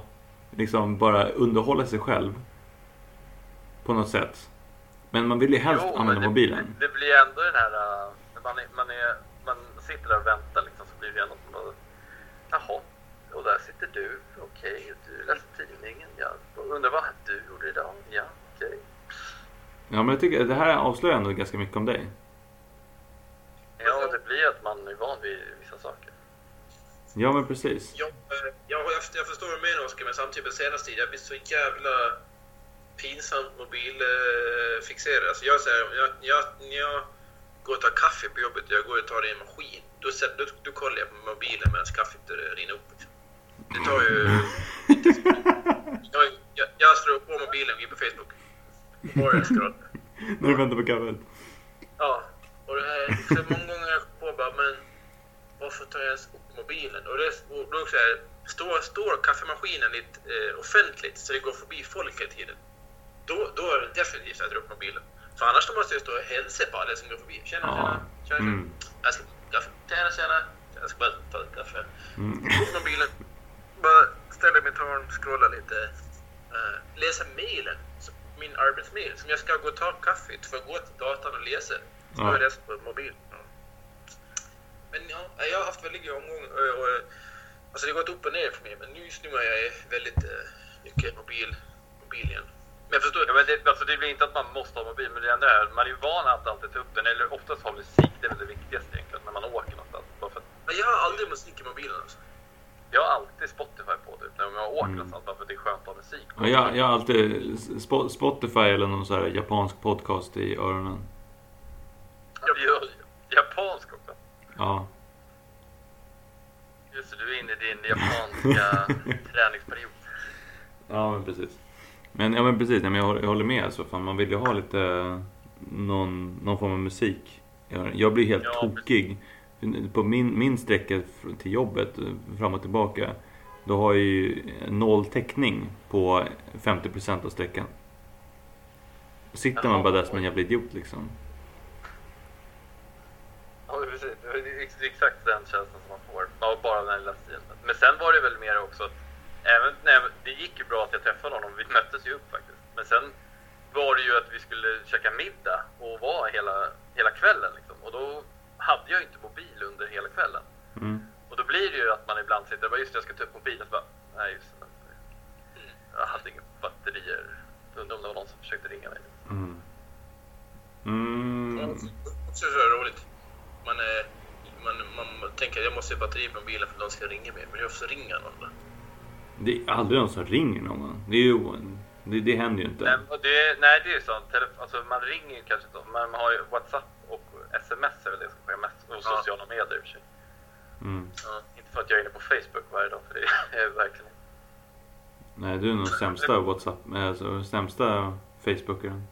liksom bara underhålla sig själv på något sätt. Men man vill ju helst Jo, använda det, mobilen. Det, blir ändå den här, äh, man, är, man, är, man sitter där och väntar liksom, så blir det ändå som bara, jaha, och där sitter du, okej, och du läser tidningen, ja, undrar vad du gjorde idag, ja. Ja, men jag tycker att det här avslöjar ändå ganska mycket om dig. Ja, det blir att man är van vid vissa saker. Ja, men precis. Jag, eh, jag, jag, förstår vad du menar Oskar, men samtidigt på senaste tiden, jag blir så jävla pinsamt mobilfixerad. Alltså jag säger, jag, jag, när jag går och tar kaffe på jobbet, jag går och tar det i en maskin, då, sätter- då, då kollar jag på mobilen medan kaffet rinner upp. Liksom. Det tar ju... jag, jag, jag slår på mobilen och går på Facebook. Jag scrollar. När du väntar på kaffet. Ja, och det här, så många gånger jag på bara, men varför tar jag ens upp mobilen? Och, det, och då också här, står, står kaffemaskinen lite eh, offentligt så det går förbi folk hela tiden. Då, då är det definitivt att dra upp mobilen. För annars måste jag stå och hälsa på alla som går förbi. Tjena, tjena, tjena. Mm. Jag ska kaffe. Tjena, tjena. Jag ska bara ta ett kaffe. Mm. Upp mobilen. Bara ställa mig i ett hörn, scrolla lite. Uh, läsa mailen. Min arbetsmail som jag ska gå och ta kaffet för att gå till datorn och läsa. Så Ja. jag läst på mobilen. Ja. Men ja, jag har haft väldigt omgång. Och, och, alltså det har gått upp och ner för mig. Men nu just nu är jag väldigt uh, mycket mobil, mobil igen. Men jag förstår. Ja, men det, alltså det blir inte att man måste ha mobil, men det ändå är, man är ju van att alltid ta upp den, eller oftast ha musik, det är väl det viktigaste egentligen, när man åker någonstans. Bara för att, jag har aldrig musik i mobilen alltså. Jag har alltid Spotify på typ, när jag åker Mm. någonstans, för att det är skönt att ha musik. Ja, jag, jag har alltid Spo- Spotify eller någon så här japansk podcast i öronen. Ja, ja, Japansk också. Ja. Just det, du är inne i din japanska träningsperiod. Ja, men precis. Men, ja, men precis. Ja, men jag, håller, jag håller med. Alltså, fan, man vill ju ha lite någon, någon form av musik. Jag, jag blir helt Ja, tokig. På min, min sträcka till jobbet, fram och tillbaka, då har jag ju noll täckning på 50% av sträckan. Sitter man bara där som en jävla idiot liksom. Ja, precis. Det är exakt den känslan som man får, av bara den här lilla stilen. Men sen var det väl mer också att, även, nej, det gick ju bra att jag träffade honom, vi möttes ju upp faktiskt. Men sen var det ju att vi skulle käka middag och vara hela, hela kvällen liksom. Och då hade jag inte mobil under hela kvällen. Mm. Och då blir det ju att man ibland sitter och bara, just det, jag ska ta upp mobilen. Så bara, nej just det. Jag hade inga batterier. Undrar om det var någon som försökte ringa mig. Mm. Mm. också så är det roligt. Man, är, man, man tänker att jag måste ha batteri på mobilen för att någon ska ringa mig. Men jag får ringa någon då. Det är aldrig någon som ringer någon. Det, är ju, det, det händer ju inte. Nej, det, nej, det är ju. Telef- alltså, man ringer ju kanske inte, men man har ju WhatsApp sms är väl det som sker mest. Och Ja. sociala medier i och för sig. Mm. Ja. Inte för att jag är inne på Facebook varje dag, för det är jag verkligen Nej, du är nog sämsta WhatsApp, alltså sämsta Facebookaren.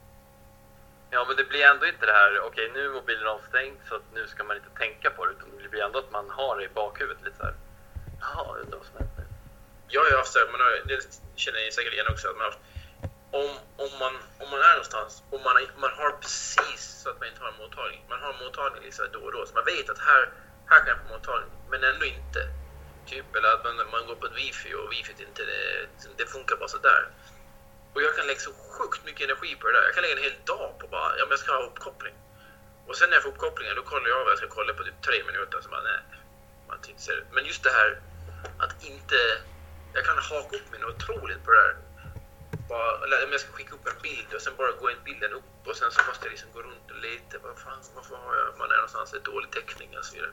Ja, men det blir ändå inte det här, okej nu är mobilen avstängd så att nu ska man inte tänka på det. Utan det blir ändå att man har det i bakhuvudet lite så här. Jaha, undrar vad som händer. Jag har ju haft så här, man har, det känner ni säkert igen också, att man har haft, om, om, man, om man är någonstans och man, man har precis så att man inte har en mottagning. Man har en mottagning liksom då och då, så man vet att här, här kan jag få mottagning, men ändå inte. Typ, eller att man, man går på ett wifi och wifi inte, det, det funkar bara sådär. Och jag kan lägga så sjukt mycket energi på det där. Jag kan lägga en hel dag på bara, ja men jag ska ha uppkoppling. Och sen när jag får uppkopplingen, då kollar jag vad jag ska kolla på typ tre minuter. Så bara, nej, man inte ser det. Men just det här att inte... Jag kan haka upp mig något otroligt på det där. Bara, eller om jag ska skicka upp en bild och sen bara gå in bilden upp och sen så måste jag liksom gå runt leta. Vad fan, varför har jag, man är någonstans i dålig täckning och så vidare.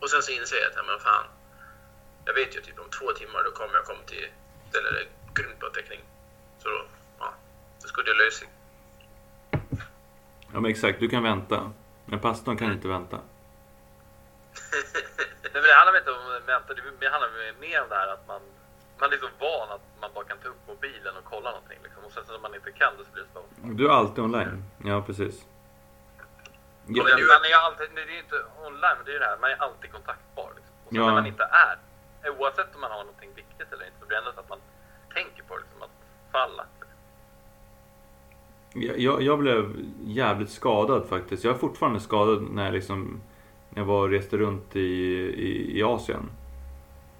Och sen så inser jag att, ja men fan. Jag vet ju typ om två timmar då kommer jag komma till ett ställe där det är grymt bra täckning. Så då, ja, då skulle jag lösa. Ja men exakt, du kan vänta. Men pastorn kan inte vänta. Nej, men det handlar inte om vänta, det handlar mer om det här att man, man är så van att man bara kan ta upp mobilen och kolla någonting. Liksom. Och sen så när man inte kan det så blir det så. Du är alltid online. Ja, precis. Ja, men Men du- man är alltid, det är inte online, men det är ju det här, man är alltid kontaktbar. Liksom. Och sen Ja. när man inte är, oavsett om man har någonting viktigt eller inte, så blir det ändå så att man tänker på det, liksom, att falla. Jag, jag, jag blev jävligt skadad faktiskt. Jag är fortfarande skadad när jag liksom när jag var och reste runt i, i, i Asien.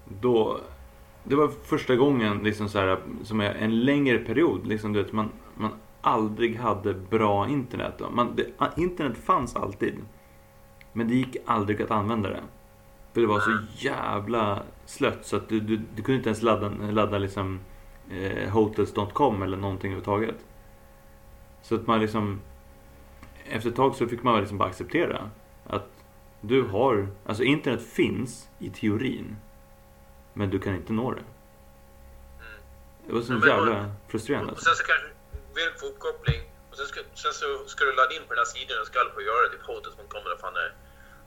Då, det var första gången liksom så här, som är en längre period. Liksom, du vet, man, man aldrig hade bra internet. Då. Man, det, internet fanns alltid. Men det gick aldrig att använda det. För det var så jävla slött så att du, du, du kunde inte ens ladda, ladda liksom, eh, hotels.com eller någonting överhuvudtaget. Så att man liksom... Efter ett tag så fick man liksom bara acceptera att du har... Alltså internet finns i teorin. Men du kan inte nå det. Det var så Ja, men- jävla frustrerande. Och sen så kanske du vill få uppkoppling och sen, ska, sen så ska du ladda in på den här sidan och ska på göra det, typ hotet.com eller vad fan det är.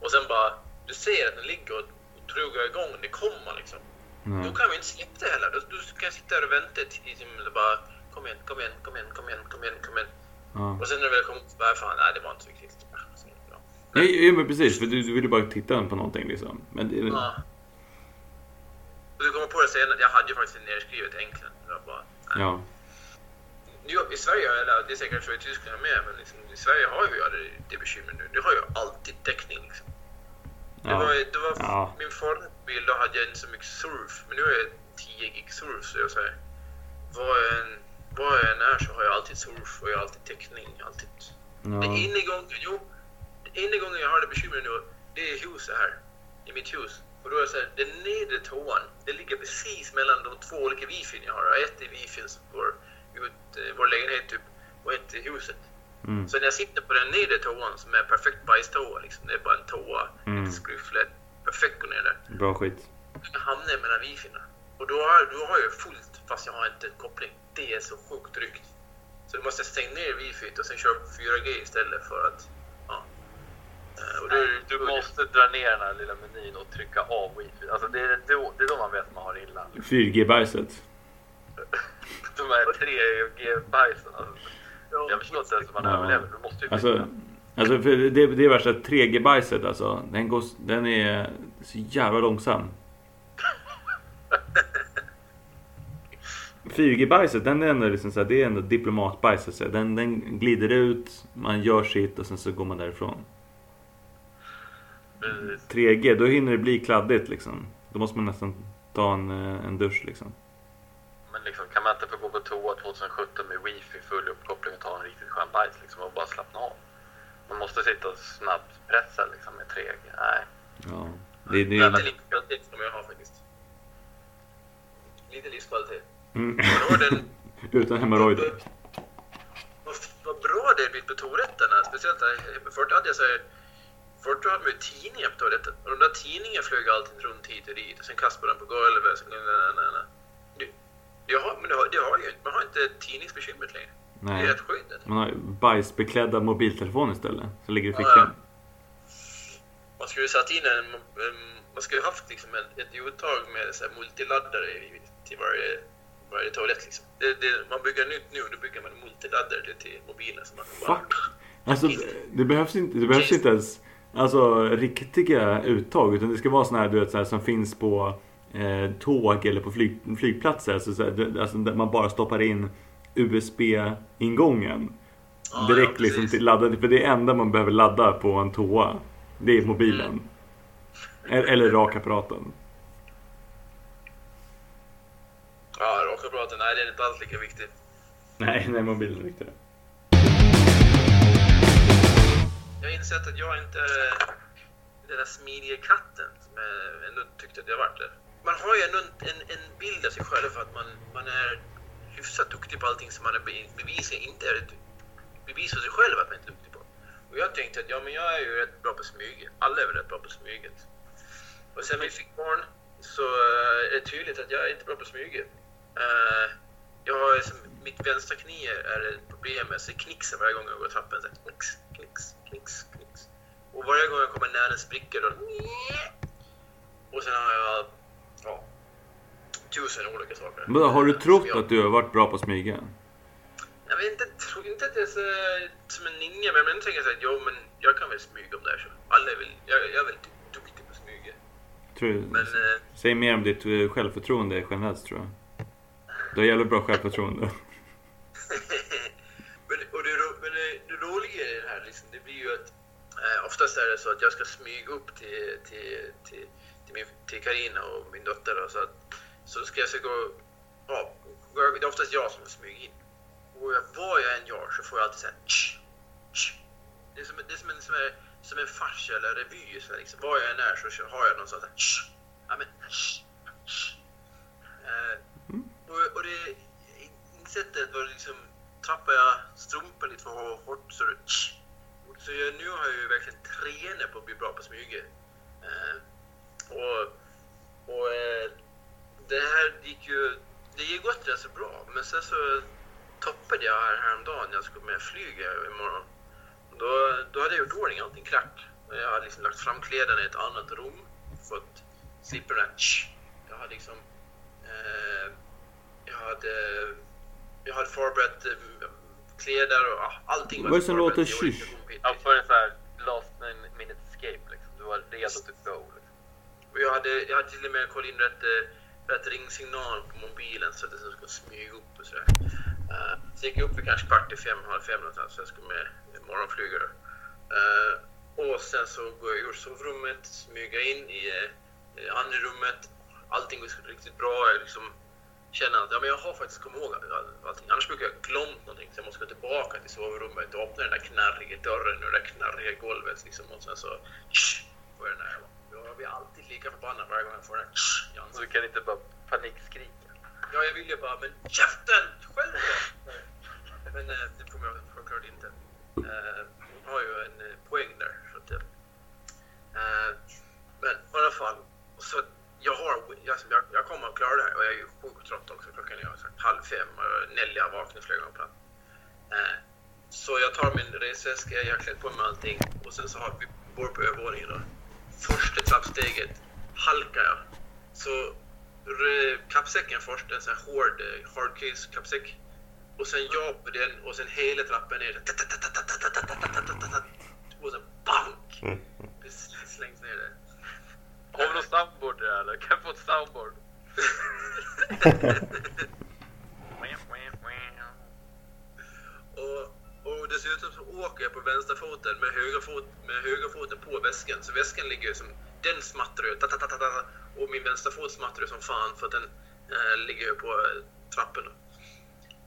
Och sen bara, du ser att den ligger och, och truggar igång, det kommer liksom. Ja. Då kan vi inte släppa det heller. Då, då ska jag sitta här och vänta till till- bara, kom igen, kom igen, kom igen, kom igen, kom igen, kom igen. Ja. Och sen när det väl kommer upp, bara, fan, nej det var inte så viktigt. Ja, men precis. För du, du ville bara titta på någonting liksom. Men det, Ja. Och du kommer på det sen att jag hade ju faktiskt det nerskrivet egentligen. Jag bara, nej. Ja. I Sverige, eller det är säkert så i Tyskland med, men liksom, i Sverige har vi ju aldrig det bekymret nu. Du har ju alltid täckning liksom. Det var, det var Ja. Min förra bil då hade jag inte så mycket surf, men nu är jag 10 gig surf så jag säger. Vad jag än, vad jag än är så har jag alltid surf och jag har alltid täckning. Alltid. Det Ja. enda gången, jo, det enda gången jag har det bekymret nu, det är huset här. I mitt hus. Och då är det så här, den nedre toan, det ligger precis mellan de två olika wifin jag har. Ett i wifin går ut eh, vår lägenhet typ, och ett i huset. Mm. Så när jag sitter på den nedre toan som är perfekt bajstoa, liksom, det är bara en toa, Mm. lite skryfflet, perfekt gå ner där. Bra skit. Jag hamnar mellan wifina. Och då har, då har jag fullt fast jag har inte koppling. Det är så sjukt drygt. Så då måste jag stänga ner wifit och sen köra på 4G istället för att... Då, Du måste dra ner den här lilla menyn och trycka av wifi. Alltså det är då, det är då man vet att man har illa. 4G-bajset. De här 3G-bajsen. Alltså. Ja, Jag förstår inte ens hur man Ja. överlever. Du måste ju Alltså, alltså för det, det är värsta 3G-bajset alltså. Den, går, den är så jävla långsam. 4G-bajset, den är ändå liksom så här, det är ändå diplomatbajset. Den, den glider ut, man gör sitt och sen så går man därifrån. Precis. 3G, då hinner det bli kladdigt liksom. Då måste man nästan ta en, eh, en dusch liksom. Men liksom, kan man inte få gå på toa 2017 med wifi, full uppkoppling och ta en riktigt skön bajs liksom, och bara slappna av? Man måste sitta och snabbt pressa liksom, med 3G. Nej. Ja. Det, det, Lite livskvalitet som jag har faktiskt. Lite livskvalitet. mm. Utan hemorrojder. Vad, vad bra det har blivit på toaletterna. Speciellt där, förut hade jag så här, Förut hade man ju tidningar på toaletten. Och de där tidningarna flög alltid runt hit och dit. Och sen kastade man på golvet. Sen, nej, nej, nej, nej. Det, det har, men det har, det har ju inte. Man har inte tidningsbekymret längre. Det är Nej. rätt skönt. Man har bajsbeklädda mobiltelefoner istället. Som ligger i fickan. Man skulle ju satt in en, man skulle ju haft liksom ett, ett uttag med så här multiladdare till varje, varje toalett. Liksom. Det, det, man bygger nytt nu, då bygger man multiladdare till, till mobilen. Så man kan bara, Fuck. Alltså det behövs inte, det behövs inte ens alltså, riktiga uttag. Utan det ska vara såna här, du vet, så här som finns på eh, tåg eller på flyg, flygplatser. Alltså, så här, alltså, där man bara stoppar in USB-ingången. Ja, Direkt ja, liksom till ladda. För det enda man behöver ladda på en toa. Det är mobilen. Eller, eller rakapparaten. Ja, rakapparaten, nej den är inte alls lika viktig. Nej, nej mobilen är viktigare. Jag har insett att jag inte är den där smidiga katten som jag ändå tyckte att jag var. Där. Man har ju ändå en, en, en bild av sig själv för att man, man är hyfsat duktig på allting som man är bevisligen inte är bevis för sig själv att man inte är duktig på. Och jag tänkte att ja, men jag är ju rätt bra på smyget. Alla är väl rätt bra på smyget. Och sen vi fick barn så eh, är det tydligt att jag är inte bra på smyget. Eh, jag har mitt vänstra knä är ett problem med, så det knixar varje gång jag går trappen. Så knix, knix. Och varje gång jag kommer nära en spricka då... Och sen har jag... Ja, tusen olika saker. Men har du trott jag- att du har varit bra på att smyga? Jag vet inte, tror inte att jag är så, som en ninja, men jag tänker så att jo, men jag kan väl smyga om det här så. Alla är väl, jag, jag är väl du- duktig på att smyga. Tror, Men eh, Säg mer om ditt eh, självförtroende generellt tror jag. Du har jävligt bra självförtroende. ju att eh, oftast är det så att jag ska smyga upp till, till, till, till, min, till Karina och min dotter då, så att så ska jag så gå, ja, det är oftast jag som smyger in. Och jag, vad jag än gör så får jag alltid såhär. Det är som, det är som en, som är, som en fars eller revy. Så här, liksom. Vad jag än är så har jag någon sån här. Ja men tsch, tsch. Eh, och, och det sättet var liksom tappar jag strumpan lite för hårt så det. Så jag, nu har jag ju verkligen tränat på att bli bra på smyge. Eh, och och eh, det här gick ju, det gick gott rätt så bra. Men sen så toppade jag här häromdagen när jag skulle med flyga imorgon. Då, då hade jag gjort ordning allting klart. Jag hade liksom lagt fram kläderna i ett annat rum. Fått slippa den här. Jag hade liksom... Eh, jag hade... Jag hade förberett eh, eh, kläder och ah, allting Vad är det som låter rumpigt. Ja, för en sån här last minute escape liksom. Du var redo to go. Liksom. Och jag hade, jag hade till och med kollat in rätt, eh, rätt ringsignal på mobilen så att det ska smyga upp och sådär. Uh, så gick jag upp vid kanske kvart i fem, halv fem någonstans, så jag skulle med morgonflygare. Uh, och sen så går jag ur sovrummet, smyga in i uh, andra rummet. Allting går riktigt bra. Jag liksom känner att ja, men jag har faktiskt kommit ihåg allting. Annars brukar jag glömt någonting. Så jag måste gå tillbaka till sovrummet och öppna den där knarriga dörren och det där knarriga golvet. Liksom, och sen så får jag den där. Jag blir alltid lika förbannad varje gång jag får den där i Så du kan inte bara panikskrika? Ja, jag vill ju bara, men käften! Själv! Men eh, det kommer jag självklart inte. Eh, hon har ju en eh, poäng där. Så att, eh, men i alla fall, jag, har, jag, jag, jag kommer att klara det här och jag är ju sjukt trött också. Klockan är sagt halv fem och Nelly har vaknat flera gånger på natten. Eh, så jag tar min resväska, jag har klätt på mig allting och sen så har vi bor på övervåningen då. Första trappsteget halkar jag. Så kappsäcken först, en sån här hård hardcase kappsäck. Och sen jag på den och sen hela trappan ner. Och sen bank! Det slängs ner det. Har vi någon soundboard där eller? Kan jag få ett soundboard? Och, och dessutom så åker jag på vänsterfoten med högerfot, med högerfoten på väskan. Så väskan ligger ju som, den smattrar ju, och min vänsterfot smattrar som fan för att den eh, ligger ju på eh, trapporna.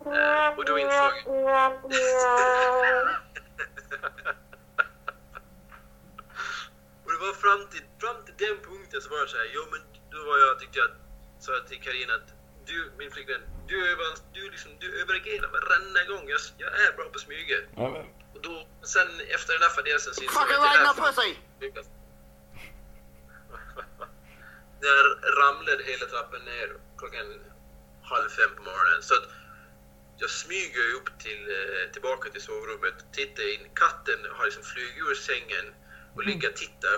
Eh, och då insåg jag... och det var fram till, fram till den punkten så var jag såhär, jo men då var jag, tyckte jag, sa jag till Karin att du, min flickvän, du, över, du, liksom, du överreagerar varenda gång. Jag, jag är bra på. Ja, men, Och då, sen efter den här fadäsen så insåg jag att det här pussy! lyckas. Där ramlade hela trappan ner klockan halv fem på morgonen. Så att jag smyger upp till, eh, tillbaka till sovrummet, tittar in. Katten har liksom flugit ur sängen och ligga och titta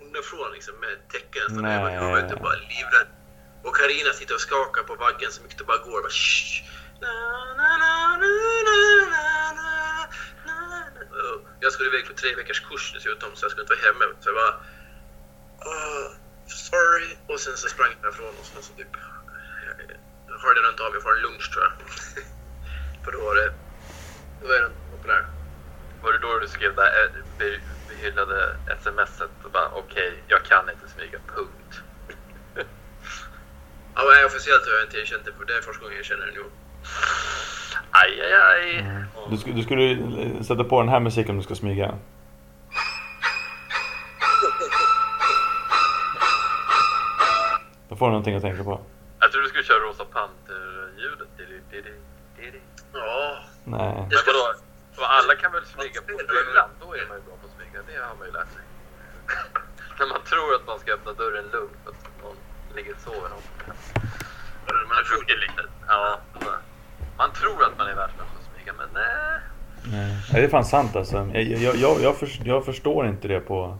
underifrån liksom, med täcken nästan över huvudet och bara livrädd. Och Karina sitter och skakar på vaggen så mycket det bara går. Bara, Shh. Jag skulle iväg på tre veckors kurs dessutom så jag skulle inte vara hemma. Så jag bara... Oh, sorry. Och sen så sprang jag därifrån och sen så typ... Eh, jag hörde runt av mig för en lunch tror jag. för då var det... Då var jag på där. Var det då du skrev där? Behyllade smset och bara okej, jag kan inte smyga, punkt. Ja, men officiellt har jag inte erkänt det för det är första gången jag känner det nu. Aj, aj, aj. du, sk- du skulle sätta på den här musiken om du ska smyga. Då får du någonting att tänka på. Jag tror du skulle köra Rosa Panter-ljudet. Ja, Nej. Men vadå? Alla kan väl smyga på fyllan? Då är man ju bra smyga. Det har man ju lärt sig. När man tror att man ska öppna dörren lugnt för att någon ligger och sover någonstans. man är lite, ja. alltså, Man tror att man är världsmästare på att smyga, men nej. Nej, det är fan sant alltså. Jag, jag, jag, jag, för, jag förstår inte det på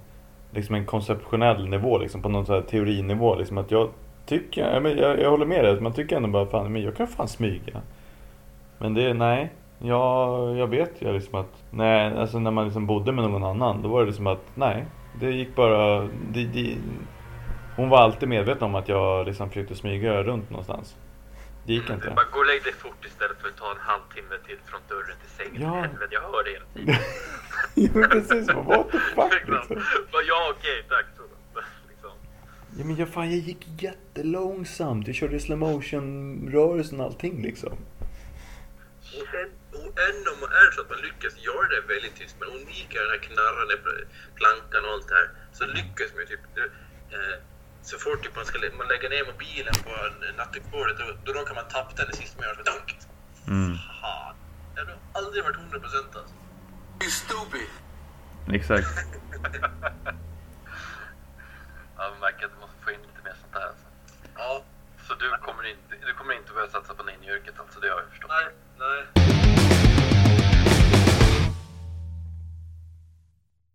liksom en konceptionell nivå, liksom, på någon sån här teorinivå. Liksom, att jag, tycker, jag, men jag, jag håller med dig, att man tycker ändå bara fan, men jag kan fan smyga. Men det, nej. Jag, jag vet ju liksom att nej, alltså när man liksom bodde med någon annan, då var det liksom att nej. Det gick bara... Det, det, hon var alltid medveten om att jag liksom försökte smyga runt någonstans. Det gick inte. Bara gå och lägg dig fort istället för att ta en halvtimme till från dörren till sängen. Ja. Helvete, jag hör det hela tiden. ja, precis. What the fuck Liksom. liksom. Bara, ja, okej, tack. Så, liksom. Ja men jag, fan, jag gick jättelångsamt. Jag körde slow motion rörelsen och allting liksom än om det är så att man lyckas göra det väldigt tyst, men undviker den här knarrande plankan och allt det här, så lyckas man ju typ. Eh, så fort typ man, ska, man lägger ner mobilen på nattduksbordet, då, då råkar man tappa den det sista man gör. Så, dunk! Mm. Fan. Jag har aldrig varit 100% alltså. You stupid! Exakt. ja, man märker att du måste få in lite mer sånt där alltså. Ja. Så du kommer inte, du kommer inte börja satsa på ninjayrket alltså, det har jag förstått? Nej, nej.